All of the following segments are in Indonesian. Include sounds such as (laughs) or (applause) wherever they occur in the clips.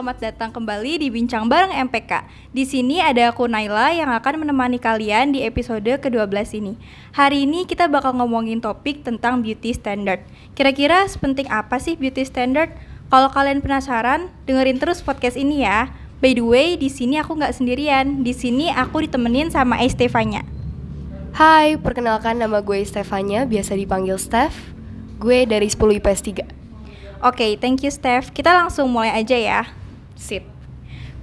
selamat datang kembali di Bincang Bareng MPK. Di sini ada aku Naila yang akan menemani kalian di episode ke-12 ini. Hari ini kita bakal ngomongin topik tentang beauty standard. Kira-kira sepenting apa sih beauty standard? Kalau kalian penasaran, dengerin terus podcast ini ya. By the way, di sini aku nggak sendirian. Di sini aku ditemenin sama Estefanya. Hai, perkenalkan nama gue Stefania, biasa dipanggil Steph. Gue dari 10 IPS 3. Oke, thank you Steph. Kita langsung mulai aja ya. Sip.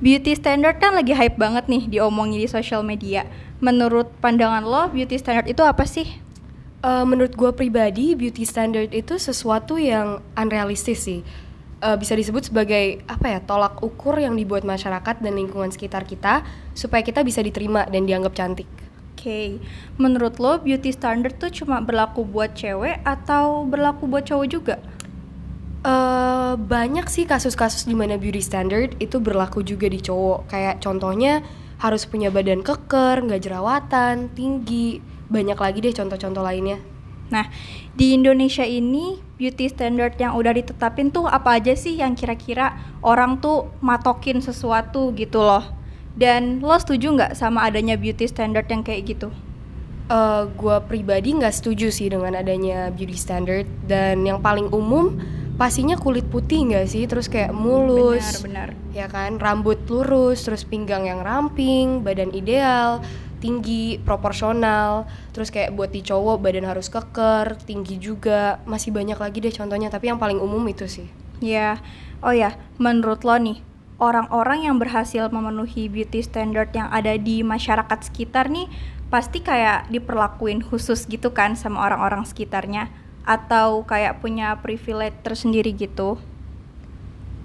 Beauty standard kan lagi hype banget nih diomongin di sosial media. Menurut pandangan lo, beauty standard itu apa sih? Uh, menurut gue pribadi, beauty standard itu sesuatu yang unrealistis sih. Uh, bisa disebut sebagai apa ya tolak ukur yang dibuat masyarakat dan lingkungan sekitar kita supaya kita bisa diterima dan dianggap cantik. Oke, okay. menurut lo beauty standard tuh cuma berlaku buat cewek atau berlaku buat cowok juga? Uh, banyak sih kasus-kasus di mana beauty standard itu berlaku juga di cowok. Kayak contohnya harus punya badan keker, nggak jerawatan, tinggi. Banyak lagi deh contoh-contoh lainnya. Nah, di Indonesia ini beauty standard yang udah ditetapin tuh apa aja sih yang kira-kira orang tuh matokin sesuatu gitu loh. Dan lo setuju nggak sama adanya beauty standard yang kayak gitu? Uh, gue pribadi nggak setuju sih dengan adanya beauty standard dan yang paling umum pastinya kulit putih nggak sih? Terus kayak mulus. Benar, benar. ya kan? Rambut lurus terus pinggang yang ramping badan ideal tinggi proporsional. Terus kayak buat di cowok badan harus keker tinggi juga. Masih banyak lagi deh contohnya tapi yang paling umum itu sih. Ya. Oh ya menurut lo nih orang-orang yang berhasil memenuhi beauty standard yang ada di masyarakat sekitar nih pasti kayak diperlakuin khusus gitu kan sama orang-orang sekitarnya atau kayak punya privilege tersendiri gitu?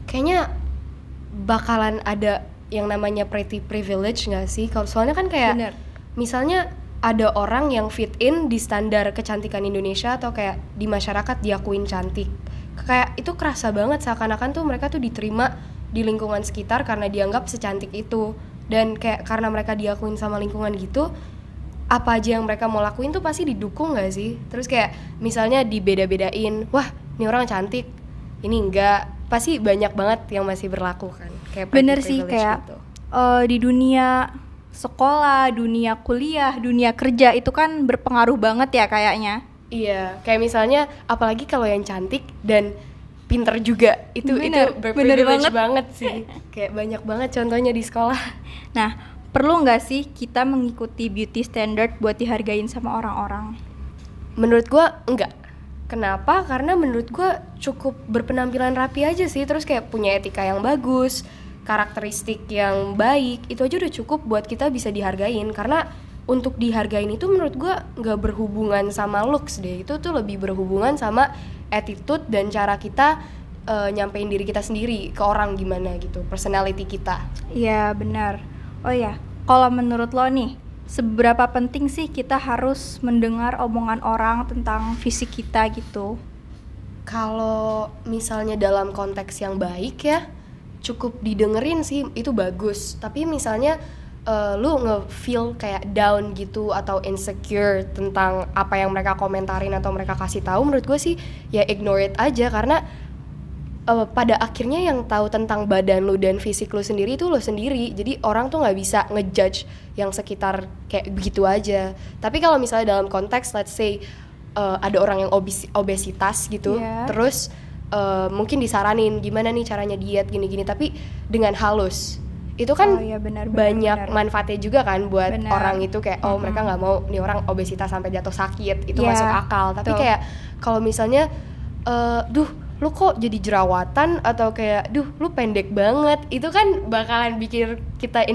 Kayaknya bakalan ada yang namanya pretty privilege nggak sih? Kalau soalnya kan kayak Bener. misalnya ada orang yang fit in di standar kecantikan Indonesia atau kayak di masyarakat diakuin cantik. Kayak itu kerasa banget seakan-akan tuh mereka tuh diterima di lingkungan sekitar karena dianggap secantik itu. Dan kayak karena mereka diakuin sama lingkungan gitu, apa aja yang mereka mau lakuin tuh pasti didukung gak sih? Terus kayak misalnya dibeda-bedain wah ini orang cantik ini enggak. Pasti banyak banget yang masih berlaku kan kayak bener sih kayak gitu. uh, di dunia sekolah dunia kuliah dunia kerja itu kan berpengaruh banget ya kayaknya. Iya kayak misalnya apalagi kalau yang cantik dan pinter juga itu bener, itu berprivilege banget. banget sih. Kayak banyak banget contohnya di sekolah. Nah perlu nggak sih kita mengikuti beauty standard buat dihargain sama orang-orang? Menurut gue enggak. Kenapa? Karena menurut gue cukup berpenampilan rapi aja sih, terus kayak punya etika yang bagus, karakteristik yang baik, itu aja udah cukup buat kita bisa dihargain. Karena untuk dihargain itu menurut gue nggak berhubungan sama looks deh, itu tuh lebih berhubungan sama attitude dan cara kita uh, nyampein diri kita sendiri ke orang gimana gitu, personality kita. Iya benar Oh ya, kalau menurut lo nih, seberapa penting sih kita harus mendengar omongan orang tentang fisik kita gitu? Kalau misalnya dalam konteks yang baik ya, cukup didengerin sih itu bagus. Tapi misalnya uh, lu nge-feel kayak down gitu atau insecure tentang apa yang mereka komentarin atau mereka kasih tahu menurut gue sih ya ignore it aja karena uh, pada akhirnya yang tahu tentang badan lu dan fisik lu sendiri itu lu sendiri jadi orang tuh nggak bisa ngejudge yang sekitar kayak begitu aja tapi kalau misalnya dalam konteks let's say uh, ada orang yang obes obesitas gitu yeah. terus uh, mungkin disaranin gimana nih caranya diet gini-gini tapi dengan halus itu kan oh, iya, benar, benar, banyak benar. manfaatnya juga kan buat benar. orang itu kayak oh mm -hmm. mereka nggak mau nih orang obesitas sampai jatuh sakit itu yeah. masuk akal tapi Tuh. kayak kalau misalnya uh, duh lu kok jadi jerawatan atau kayak duh lu pendek banget itu kan bakalan bikin kita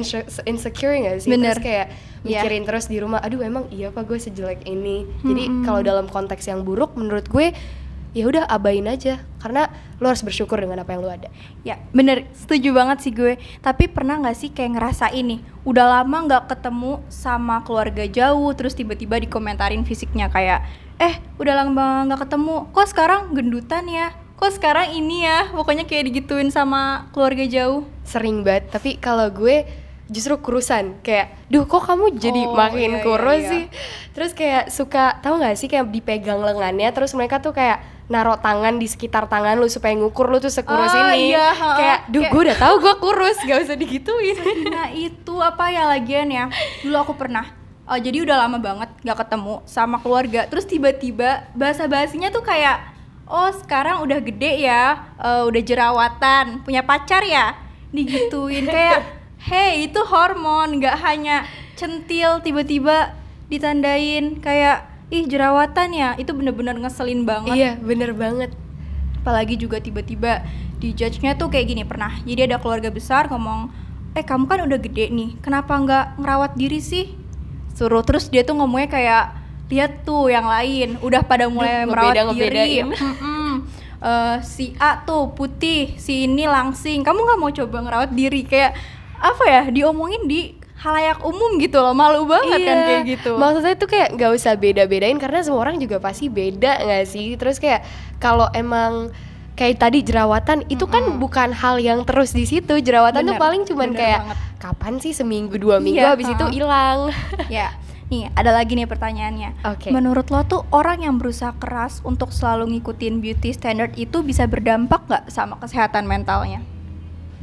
insecure gak sih Bener. terus kayak iya. mikirin yeah. terus di rumah aduh emang iya apa gue sejelek ini hmm. jadi kalau dalam konteks yang buruk menurut gue ya udah abain aja karena lu harus bersyukur dengan apa yang lu ada ya bener setuju banget sih gue tapi pernah nggak sih kayak ngerasa ini udah lama nggak ketemu sama keluarga jauh terus tiba-tiba dikomentarin fisiknya kayak eh udah lama nggak ketemu kok sekarang gendutan ya kok sekarang ini ya? Pokoknya kayak digituin sama keluarga jauh. Sering banget tapi kalau gue justru kurusan. Kayak duh kok kamu jadi oh, makin iya, iya kurus iya, iya. sih? Terus kayak suka tahu nggak sih kayak dipegang lengannya terus mereka tuh kayak naruh tangan di sekitar tangan lu supaya ngukur lu tuh sekurus Ah, ini. iya, ha. kayak duh Kayak- gue udah tahu gue kurus gak usah digituin. Nah itu apa ya lagian ya? Dulu aku pernah eh, Jadi udah lama banget gak ketemu sama keluarga. Terus tiba-tiba bahasa basinya tuh kayak Oh sekarang udah gede ya eh, Udah jerawatan Punya pacar ya? Digituin (laughs) kayak Hey itu hormon Gak hanya centil tiba-tiba ditandain Kayak Ih jerawatan ya? Itu bener-bener ngeselin banget. Iya bener banget. Apalagi juga tiba-tiba di judge-nya tuh kayak gini pernah. Jadi ada keluarga besar ngomong eh kamu kan udah gede nih kenapa nggak ngerawat diri sih? Suruh terus dia tuh ngomongnya kayak lihat tuh yang lain udah pada mulai Duh, merawat ngebeda- diri. Eh, si A tuh putih si ini langsing kamu nggak mau coba ngerawat diri kayak apa ya diomongin di halayak umum gitu loh malu banget kan kayak gitu Iya. Maksudnya tuh kayak nggak usah beda-bedain karena semua orang juga pasti beda nggak sih? Terus kayak kalau emang kayak tadi jerawatan itu kan bukan hal yang terus di situ. Jerawatan tuh Bener, paling cuman kayak banget. kapan sih seminggu dua minggu Iya, habis itu ha. hilang. Ya, (laughs) nih ada lagi nih pertanyaannya. Oke. Menurut lo tuh orang yang berusaha keras untuk selalu ngikutin beauty standard itu bisa berdampak nggak sama kesehatan mentalnya?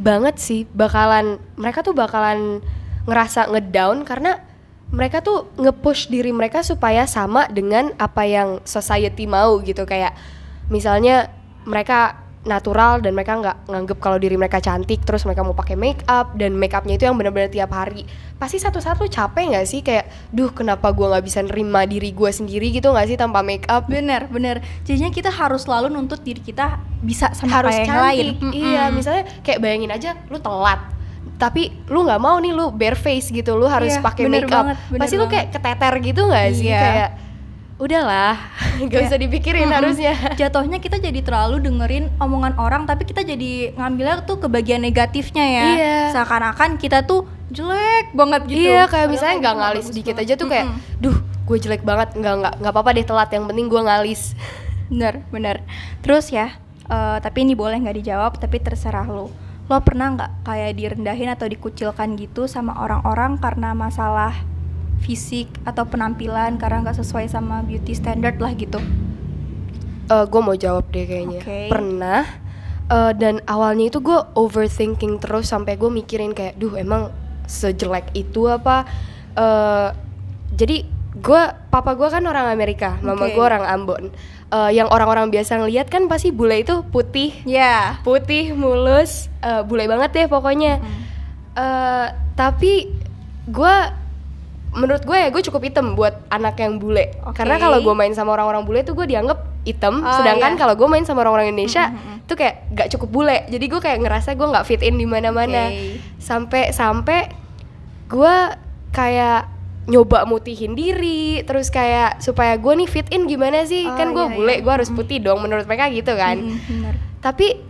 Banget sih bakalan mereka tuh bakalan ngerasa ngedown karena mereka tuh nge-push diri mereka supaya sama dengan apa yang society mau gitu kayak misalnya mereka natural dan mereka nggak nganggep kalau diri mereka cantik terus mereka mau pakai make up dan make upnya itu yang benar-benar tiap hari. Pasti satu-satu capek nggak sih? Kayak duh kenapa gua nggak bisa nerima diri gua sendiri? Gitu nggak sih tanpa make up Bener, bener. Jadinya kita harus selalu nuntut diri kita bisa sama harus kayak yang cantik. lain. iya Mm-mm. misalnya kayak bayangin aja lu telat tapi lu nggak mau nih lu bare face gitu lu harus Iya, pakai make up banget, pasti lu kayak keteter gitu nggak sih? Iya. kayak udahlah (laughs) gak Kayak, usah dipikirin harusnya Jatuhnya kita jadi terlalu dengerin omongan orang, tapi kita jadi ngambilnya tuh ke bagian negatifnya ya. Iya. Seakan-akan kita tuh jelek banget gitu. iya kayak Padahal misalnya nggak nggak ngalis bagus dikit banget. aja tuh kayak duh gue jelek banget nggak nggak nggak apa-apa deh telat yang penting gue ngalis (laughs) Bener, bener. Terus ya, eh, tapi ini boleh nggak dijawab, tapi terserah lo. Lo pernah nggak kayak direndahin atau dikucilkan gitu sama orang-orang karena masalah fisik atau penampilan karena nggak sesuai sama beauty standard lah gitu? gue mau jawab deh kayaknya Oke. pernah eh, dan awalnya itu gue overthinking terus sampai gue mikirin kayak duh emang sejelek itu apa Eh, jadi gue papa gue kan orang Amerika mama Oke. gue orang Ambon Eh, yang orang-orang biasa ngeliat kan pasti bule itu putih Ya. putih mulus eh, bule banget deh pokoknya Eh, tapi gue menurut gue ya gue cukup hitam buat anak yang bule Oke. karena kalau gue main sama orang-orang bule tuh gue dianggap hitam Oh, sedangkan iya. kalau gue main sama orang-orang Indonesia Mm, mm, mm. tuh kayak gak cukup bule jadi gue kayak ngerasa gue nggak fit in di mana-mana Oke. sampai sampai gue kayak nyoba mutihin diri terus kayak supaya gue nih fit in gimana sih Oh, kan gue iya, bule iya. gue harus putih dong menurut mereka gitu kan Mm, bener. tapi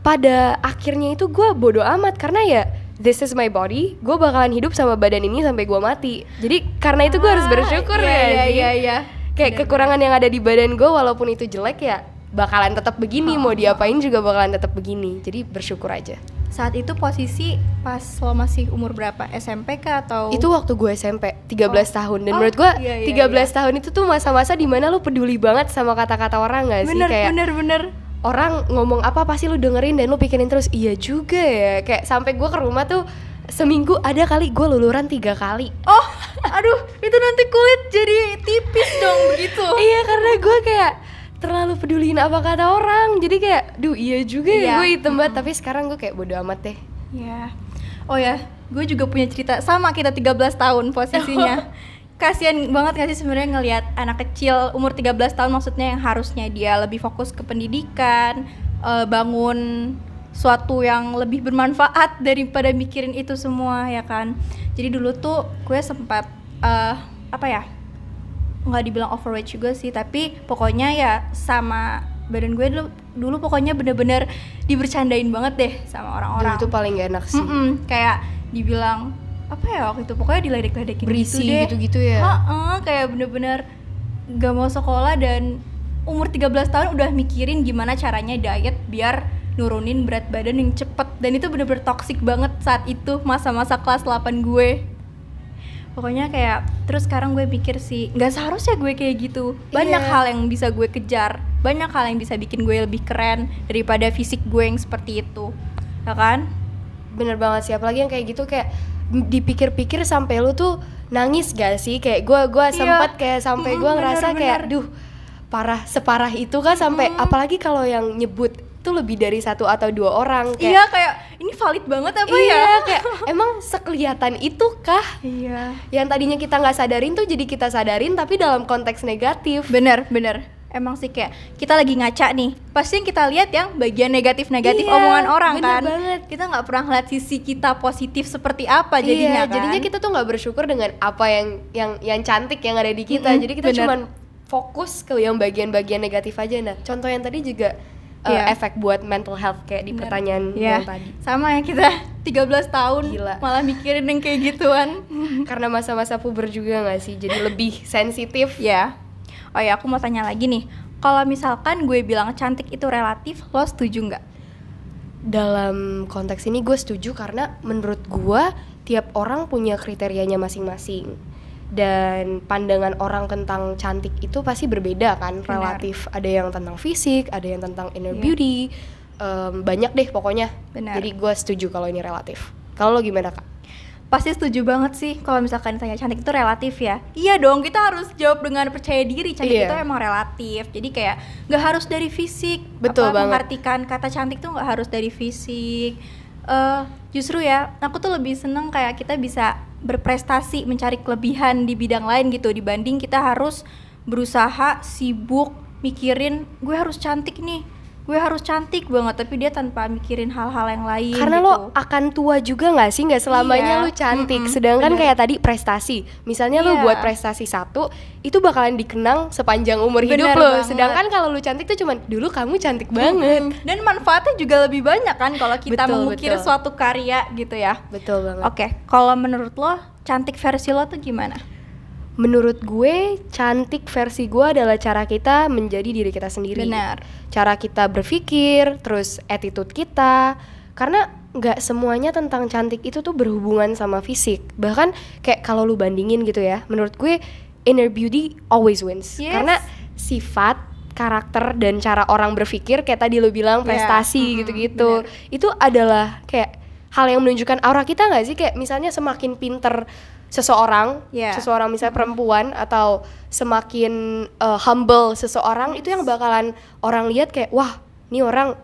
pada akhirnya itu gue bodoh amat karena ya this is my body gue bakalan hidup sama badan ini sampai gue mati. Jadi karena itu gue harus Ah, bersyukur iya, ya iya, iya, iya. kayak Bener, kekurangan yang ada di badan gue walaupun itu jelek ya bakalan tetap begini. Oh, mau diapain juga bakalan tetap begini. Jadi bersyukur aja. Saat itu posisi pas lo masih umur berapa? SMP kah atau? itu waktu gue SMP 13 tahun. Dan Oh, menurut gue iya, iya, 13 tahun itu tuh masa-masa di mana lu peduli banget sama kata-kata orang gak sih? Bener, kayak bener, bener. Orang ngomong apa pasti lu dengerin dan lu pikirin terus iya juga ya kayak sampai gue ke rumah tuh seminggu ada kali gue luluran tiga kali Oh, aduh, itu nanti kulit jadi tipis dong begitu. (laughs) iya karena gue kayak terlalu peduliin apa kata orang jadi kayak duh iya juga Iya. ya gue hitam banget tapi sekarang gue kayak bodo amat deh Ya. Oh ya, gue juga punya cerita sama kita 13 tahun posisinya. (laughs) Kasian banget gak sih sebenarnya ngelihat anak kecil umur 13 tahun maksudnya yang harusnya dia lebih fokus ke pendidikan, eh, bangun suatu yang lebih bermanfaat (laughs) daripada mikirin itu semua ya kan. Jadi dulu tuh gue sempat eh, apa ya? nggak dibilang overweight juga sih tapi pokoknya ya sama badan gue dulu dulu pokoknya bener-bener dibercandain banget deh sama orang-orang itu paling gak enak sih Mm-mm, kayak dibilang apa ya waktu itu? Pokoknya diledek-ledekin berisi gitu deh. gitu-gitu ya? Heeh, kayak bener-bener gak mau sekolah dan umur 13 tahun udah mikirin gimana caranya diet biar nurunin berat badan yang cepet. Dan itu bener-bener toxic banget saat itu masa-masa kelas 8 gue. Pokoknya kayak terus sekarang gue pikir sih nggak seharusnya gue kayak gitu. Banyak Iya. hal yang bisa gue kejar. Banyak hal yang bisa bikin gue lebih keren daripada fisik gue yang seperti itu. Ya kan? Bener banget sih apalagi yang kayak gitu kayak dipikir-pikir sampai lu tuh nangis gak sih? Kayak gue gua Iya. sempet kayak sampai gue ngerasa bener, kayak bener. duh parah separah itu kan sampai apalagi kalau yang nyebut tuh lebih dari satu atau dua orang kayak iya kayak ini valid banget apa ya? Iya kayak (laughs) emang sekelihatan itu kah? Iya. Yang tadinya kita nggak sadarin tuh jadi kita sadarin tapi dalam konteks negatif. Bener bener emang sih kayak kita lagi ngaca nih pasti yang kita lihat yang bagian negatif negatif Iya, omongan orang bener kan banget. kita nggak pernah ngeliat sisi kita positif seperti apa jadinya iya, kan jadinya kita tuh nggak bersyukur dengan apa yang yang yang cantik yang ada di kita Mm-mm, jadi kita bener. cuman fokus ke yang bagian-bagian negatif aja nah contoh yang tadi juga uh, Iya. efek buat mental health kayak di Bener. pertanyaan Iya, yang tadi sama ya kita 13 tahun Gila. malah mikirin yang kayak gituan (laughs) karena masa-masa puber juga nggak sih jadi lebih sensitif ya oh ya aku mau tanya lagi nih. Kalau misalkan gue bilang cantik itu relatif lo setuju nggak? Dalam konteks ini gue setuju karena menurut gue tiap orang punya kriterianya masing-masing. Dan pandangan orang tentang cantik itu pasti berbeda kan Benar. relatif. Ada yang tentang fisik ada yang tentang inner Iya. beauty em, banyak deh pokoknya. Benar. jadi gue setuju kalau ini relatif. Kalau lo gimana kak pasti setuju banget sih kalau misalkan ditanya cantik itu relatif ya? Iya dong kita harus jawab dengan percaya diri cantik Iya. itu emang relatif. Jadi kayak nggak harus dari fisik. Betul apa, banget. mengartikan kata cantik tuh nggak harus dari fisik. Eh, justru ya aku tuh lebih seneng kayak kita bisa berprestasi mencari kelebihan di bidang lain gitu dibanding kita harus berusaha sibuk mikirin gue harus cantik nih gue harus cantik banget tapi dia tanpa mikirin hal-hal yang lain karena gitu. lo akan tua juga nggak sih nggak selamanya Iya. lo cantik Mm-mm, sedangkan bener. kayak tadi prestasi misalnya lo Iya. buat prestasi satu itu bakalan dikenang sepanjang umur hidup Bener lo banget. sedangkan kalau lo cantik tuh cuman dulu kamu cantik banget Mm-mm. Dan manfaatnya juga lebih banyak kan kalau kita Betul, mengukir betul. suatu karya gitu ya. betul banget Oke, kalau menurut lo cantik versi lo tuh gimana? Menurut gue, cantik versi gue adalah cara kita menjadi diri kita sendiri. Benar. Cara kita berpikir, terus attitude kita. Karena nggak semuanya tentang cantik itu tuh berhubungan sama fisik. Bahkan kayak kalau lu bandingin gitu ya, menurut gue inner beauty always wins. Yes. Karena sifat, karakter dan cara orang berpikir kayak tadi lu bilang Iya, prestasi gitu-gitu. Itu adalah kayak hal yang menunjukkan aura kita nggak sih kayak misalnya semakin pinter seseorang, Iya. seseorang misalnya perempuan atau semakin uh, humble seseorang itu yang bakalan orang lihat kayak wah, ini orang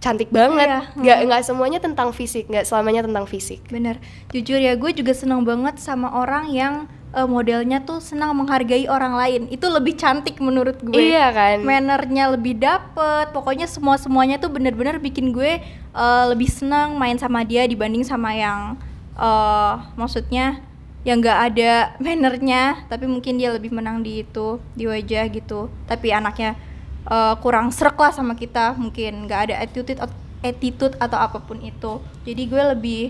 cantik banget. Iya, Nggak nggak semuanya tentang fisik, nggak selamanya tentang fisik. Bener. Jujur ya, gue juga seneng banget sama orang yang eh, modelnya tuh senang menghargai orang lain. Itu lebih cantik menurut gue. Iya kan? Mannernya lebih dapet. Pokoknya semua semuanya tuh bener-bener bikin gue eh, lebih senang main sama dia dibanding sama yang eh maksudnya yang nggak ada mannernya, tapi mungkin dia lebih menang di itu di wajah gitu. Tapi anaknya eh, kurang serak lah sama kita, mungkin nggak ada attitude attitude atau apa pun itu. Jadi gue lebih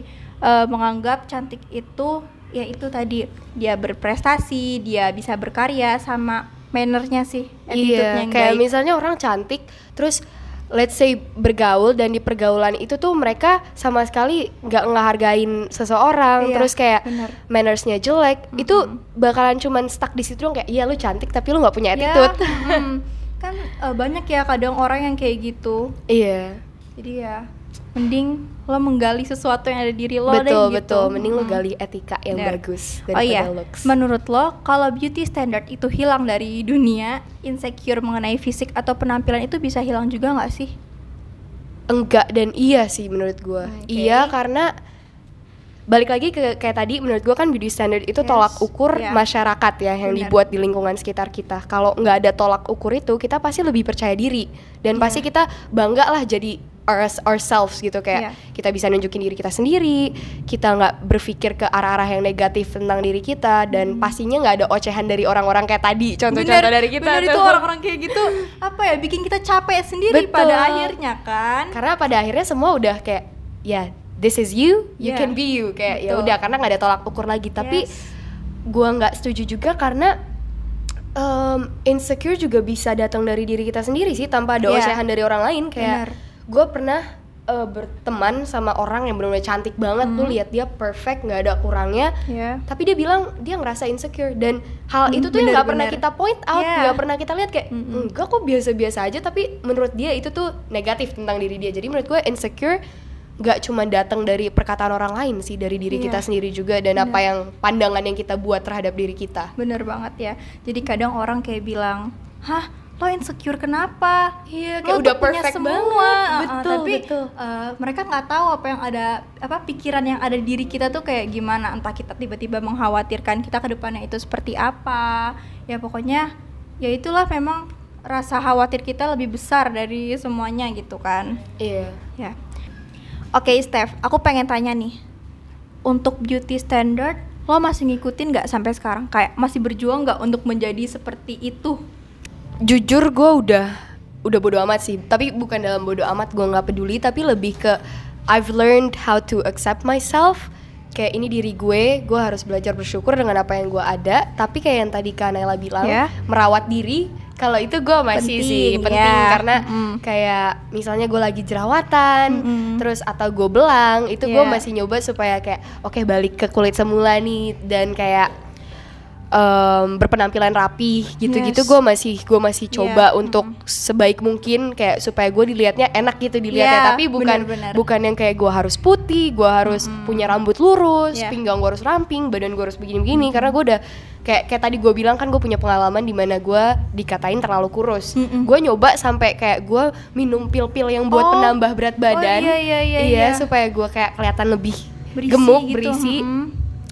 eh, menganggap cantik itu ya itu tadi dia berprestasi, dia bisa berkarya sama mannernya sih, attitude-nya Iya, yang kayak baik. misalnya orang cantik, terus let's say bergaul dan di pergaulan itu tuh mereka sama sekali nggak ngehargain seseorang, Iya, terus kayak bener. mannersnya jelek, itu bakalan cuman stuck di situ dong kayak iya lu cantik tapi lu nggak punya Ya, attitude. mm, (laughs) kan eh, banyak ya kadang orang yang kayak gitu. iya, Jadi ya mending lo menggali sesuatu yang ada di diri lo deh betul gitu. betul. Mending lu Mm. gali etika yang Bener. bagus Oh daripada iya, looks. menurut lo kalau beauty standard itu hilang dari dunia, insecure mengenai fisik atau penampilan itu bisa hilang juga nggak sih? enggak dan iya sih menurut gua. Oke. Iya karena balik lagi ke kayak tadi menurut gua kan beauty standard itu Yes, tolak ukur iya. masyarakat ya yang Bener. dibuat di lingkungan sekitar kita. Kalau nggak ada tolak ukur itu kita pasti lebih percaya diri dan Iya. pasti kita bangga lah jadi ours- ourselves gitu kayak Iya. kita bisa nunjukin diri kita sendiri, kita nggak berpikir ke arah-arah yang negatif tentang diri kita dan Hmm. pastinya nggak ada ocehan dari orang-orang kayak tadi contoh-contoh dari kita bener tuh. itu orang-orang kayak gitu apa ya bikin kita capek sendiri Betul. pada akhirnya kan? karena pada akhirnya semua udah kayak ya this is you you Yeah. can be you kayak ya udah karena nggak ada tolak ukur lagi tapi Yes. gua nggak setuju juga karena em, insecure juga bisa datang dari diri kita sendiri sih tanpa ada Iya. ocehan dari orang lain Benar. kayak gue pernah eh, berteman sama orang yang benar-benar cantik banget Hmm. tuh lihat dia perfect nggak ada kurangnya Ya. tapi dia bilang dia ngerasa insecure dan hal Hmm, itu tuh yang nggak pernah kita point out Yeah. nggak pernah kita lihat kayak enggak kok biasa-biasa aja tapi menurut dia itu tuh negatif tentang diri dia jadi menurut gue insecure nggak cuma datang dari perkataan orang lain sih dari diri Iya. kita sendiri juga dan apa yang pandangan yang kita buat terhadap diri kita Bener banget ya. Jadi kadang orang kayak bilang, hah lo insecure kenapa? Iya, Lo kayak tuh udah punya perfect semua. banget. Ah, Betul, tapi betul. eh, mereka nggak tahu apa yang ada, apa pikiran yang ada di diri kita tuh kayak gimana. Entah kita tiba-tiba mengkhawatirkan kita ke depannya itu seperti apa. Ya pokoknya, ya itulah memang rasa khawatir kita lebih besar dari semuanya gitu kan. iya Ya. Oke, Steph, aku pengen tanya nih. Untuk beauty standard, lo masih ngikutin nggak sampai sekarang? Kayak masih berjuang nggak untuk menjadi seperti itu? jujur gue udah udah bodo amat sih tapi bukan dalam bodo amat gue nggak peduli tapi lebih ke I've learned how to accept myself kayak ini diri gue gue harus belajar bersyukur dengan apa yang gue ada tapi kayak yang tadi Kak Naila bilang Ya. merawat diri kalau itu gue masih Penting, sih penting ya. karena Mm. kayak misalnya gue lagi jerawatan Mm-mm. terus atau gue belang itu gue Ya. masih nyoba supaya kayak oke balik ke kulit semula nih dan kayak em, berpenampilan rapi gitu-gitu Yes. gue masih gue masih coba Iya, untuk sebaik mungkin kayak supaya gue dilihatnya enak gitu dilihatnya Iya, tapi bukan bener-bener. bukan yang kayak gue harus putih gue harus punya rambut lurus Iya. pinggang gue harus ramping badan gue harus begini-begini karena gue udah kayak kayak tadi gue bilang kan gue punya pengalaman di mana gue dikatain terlalu kurus Mm-mm. gue nyoba sampai kayak gue minum pil-pil yang buat Oh. penambah berat badan iya, iya, iya, iya. supaya gue kayak kelihatan lebih Berisi gemuk gitu, berisi mm-mm.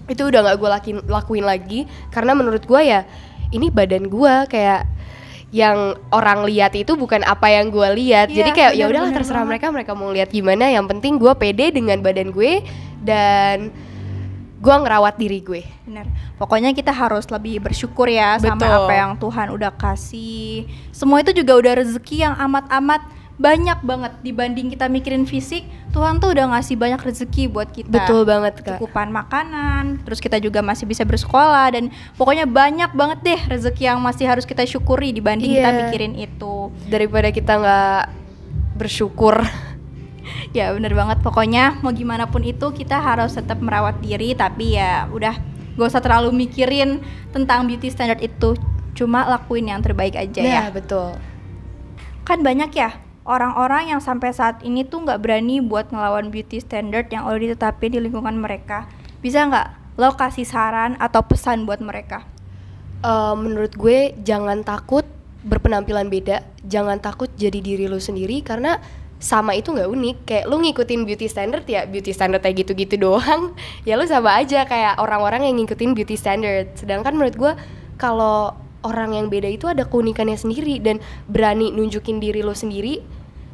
Itu udah nggak gue lakuin lakuin lagi karena menurut gue ya ini badan gue kayak yang orang lihat itu bukan apa yang gue lihat Iya, jadi kayak ya udahlah terserah banget. mereka mereka mau lihat gimana yang penting gue pede dengan badan gue dan gue ngerawat diri gue Bener. Pokoknya kita harus lebih bersyukur ya sama Betul. apa yang Tuhan udah kasih. Semua itu juga udah rezeki yang amat-amat banyak banget dibanding kita mikirin fisik. Tuhan tuh udah ngasih banyak rezeki buat kita. betul banget kak Cukupan makanan, terus kita juga masih bisa bersekolah dan pokoknya banyak banget deh rezeki yang masih harus kita syukuri dibanding kita Iya. mikirin itu. daripada kita nggak bersyukur Ya bener banget pokoknya mau gimana pun itu kita harus tetap merawat diri tapi ya udah gak usah terlalu mikirin tentang beauty standard itu cuma lakuin yang terbaik aja ya nah betul kan banyak ya orang-orang yang sampai saat ini tuh nggak berani buat ngelawan beauty standard yang udah ditetapin di lingkungan mereka bisa nggak lo kasih saran atau pesan buat mereka Eh, menurut gue jangan takut berpenampilan beda, jangan takut jadi diri lu sendiri karena sama itu nggak unik. Kayak lu ngikutin beauty standard ya beauty standard kayak gitu-gitu doang. (laughs) ya lu sama aja kayak orang-orang yang ngikutin beauty standard. Sedangkan menurut gue kalau orang yang beda itu ada keunikannya sendiri dan berani nunjukin diri lu sendiri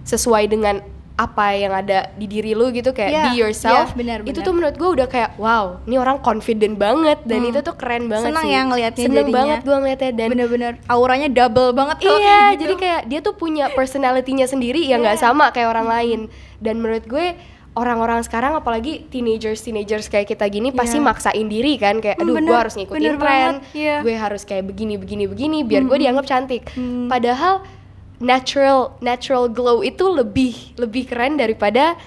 sesuai dengan apa yang ada di diri lu gitu kayak Iya, be yourself. iya, benar, itu benar. tuh menurut gue udah kayak wow, ini orang confident banget dan Hmm. itu tuh keren banget Senang sih. ya ngeliatnya Seneng jadinya. banget gue ngeliatnya dan bener-bener auranya double banget kalau iya (laughs) gitu. jadi kayak dia tuh punya personality-nya sendiri yang nggak Iya. sama kayak orang lain dan menurut gue orang-orang sekarang apalagi teenagers teenagers kayak kita gini pasti Iya. maksain diri kan kayak Hmm, aduh bener, gue harus ngikutin bener tren iya. gue harus kayak begini begini begini biar gue dianggap cantik Hmm. padahal natural natural glow itu lebih lebih keren daripada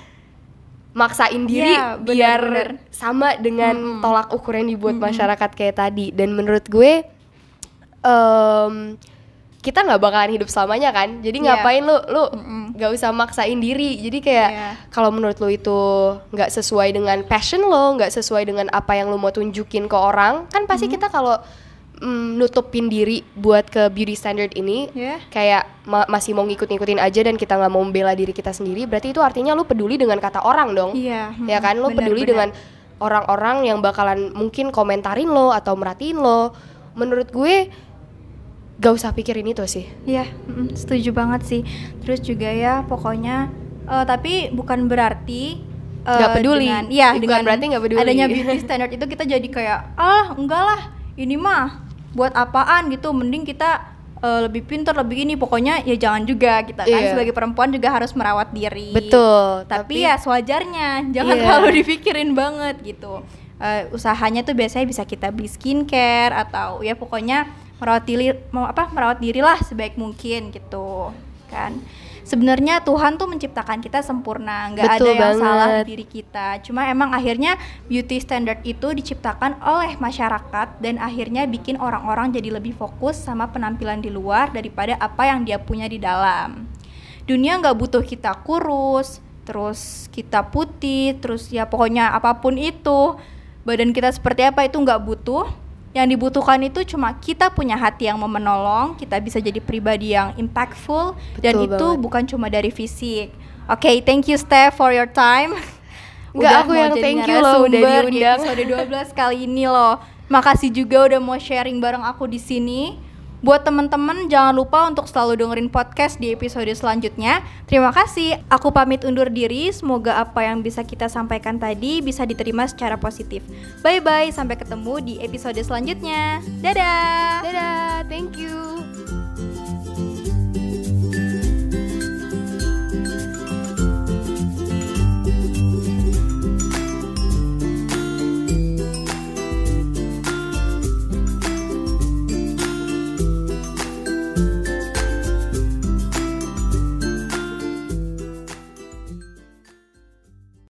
maksain diri Iya, bener, biar bener. sama dengan tolak ukur yang dibuat masyarakat kayak tadi dan menurut gue em, kita nggak bakalan hidup selamanya kan jadi Iya. ngapain lu lu Mm-mm. nggak usah maksain diri jadi kayak Iya. kalau menurut lu itu nggak sesuai dengan passion lo nggak sesuai dengan apa yang lu mau tunjukin ke orang kan pasti kita kalau mm, nutupin diri buat ke beauty standard ini ya kayak ma- masih mau ngikut-ngikutin aja dan kita nggak mau membela diri kita sendiri berarti itu artinya lu peduli dengan kata orang dong iya ya kan lo bener, peduli bener. dengan orang-orang yang bakalan mungkin komentarin lo atau merhatiin lo menurut gue gak usah pikirin itu sih Iya, mm, setuju banget sih. Terus juga ya, pokoknya eh, tapi bukan berarti eh, Nggak peduli. Dengan, iya, Bukan dengan berarti nggak peduli. Adanya beauty standard itu kita jadi kayak ah enggak lah, ini mah buat apaan gitu. Mending kita eh, lebih pintar, lebih ini. Pokoknya ya jangan juga kita kan Iya. sebagai perempuan juga harus merawat diri. betul Tapi, ya sewajarnya, jangan Iya. terlalu dipikirin banget gitu. Eh, usahanya tuh biasanya bisa kita beli skincare atau ya pokoknya merawat diri mau apa merawat diri lah sebaik mungkin gitu kan sebenarnya Tuhan tuh menciptakan kita sempurna, nggak ada yang banget. salah di diri kita. Cuma emang akhirnya beauty standard itu diciptakan oleh masyarakat dan akhirnya bikin orang-orang jadi lebih fokus sama penampilan di luar daripada apa yang dia punya di dalam. Dunia nggak butuh kita kurus, terus kita putih, terus ya pokoknya apa pun itu badan kita seperti apa itu nggak butuh yang dibutuhkan itu cuma kita punya hati yang mau menolong, kita bisa jadi pribadi yang impactful dan Betul itu banget. bukan cuma dari fisik. Oke, thank you Steph for your time. (laughs) Nggak, aku yang thank you loh udah narasumber di diundang. episode 12 kali ini loh. Makasih juga udah mau sharing bareng aku di sini. Buat teman-teman jangan lupa untuk selalu dengerin podcast di episode selanjutnya. Terima kasih. Aku pamit undur diri. Semoga apa yang bisa kita sampaikan tadi bisa diterima secara positif. Bye bye, sampai ketemu di episode selanjutnya. Dadah. Dadah, thank you.